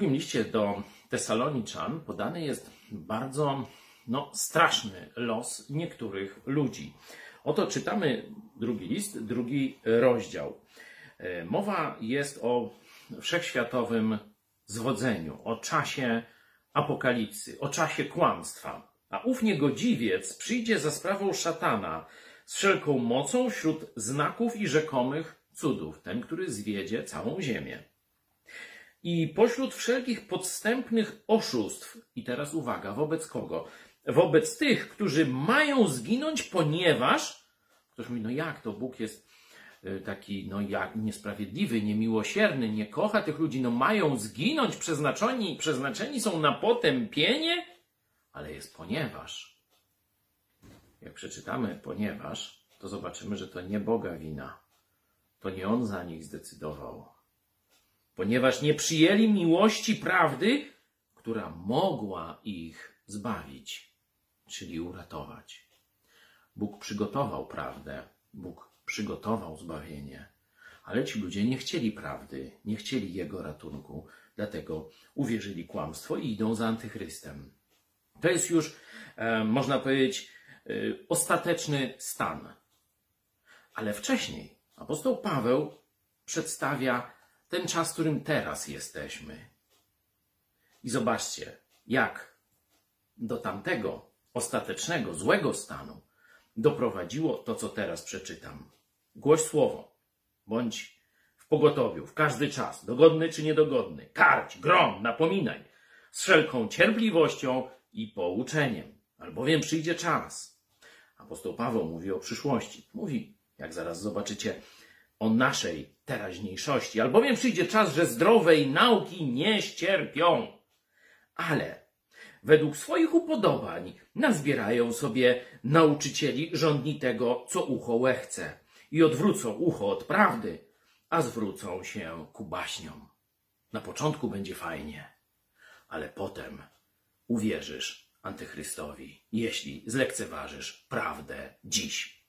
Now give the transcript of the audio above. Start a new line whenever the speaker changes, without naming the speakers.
drugim liście do Tesaloniczan podany jest bardzo no, straszny los niektórych ludzi. Oto czytamy drugi list, drugi rozdział. E, mowa jest o wszechświatowym zwodzeniu, o czasie apokalipsy, o czasie kłamstwa. A ów niegodziwiec przyjdzie za sprawą szatana z wszelką mocą wśród znaków i rzekomych cudów, ten, który zwiedzie całą ziemię. I pośród wszelkich podstępnych oszustw, i teraz uwaga, wobec kogo? Wobec tych, którzy mają zginąć, ponieważ ktoś mówi, no jak to Bóg jest y, taki, no jak niesprawiedliwy, niemiłosierny, nie kocha tych ludzi, no mają zginąć, przeznaczeni, przeznaczeni są na potępienie, ale jest ponieważ. Jak przeczytamy ponieważ, to zobaczymy, że to nie Boga wina. To nie On za nich zdecydował. Ponieważ nie przyjęli miłości prawdy, która mogła ich zbawić, czyli uratować. Bóg przygotował prawdę, Bóg przygotował zbawienie, ale ci ludzie nie chcieli prawdy, nie chcieli Jego ratunku, dlatego uwierzyli kłamstwo i idą za antychrystem. To jest już, e, można powiedzieć, e, ostateczny stan. Ale wcześniej apostoł Paweł przedstawia ten czas, w którym teraz jesteśmy. I zobaczcie, jak do tamtego ostatecznego, złego stanu doprowadziło to, co teraz przeczytam. Głoś słowo, bądź w pogotowiu, w każdy czas, dogodny czy niedogodny, karć, grom, napominaj, z wszelką cierpliwością i pouczeniem, albowiem przyjdzie czas. Apostoł Paweł mówi o przyszłości. Mówi, jak zaraz zobaczycie, o naszej teraźniejszości, albowiem przyjdzie czas, że zdrowej nauki nie ścierpią. Ale według swoich upodobań nazbierają sobie nauczycieli rządnitego, co ucho łechce i odwrócą ucho od prawdy, a zwrócą się ku baśniom. Na początku będzie fajnie, ale potem uwierzysz antychrystowi, jeśli zlekceważysz prawdę dziś.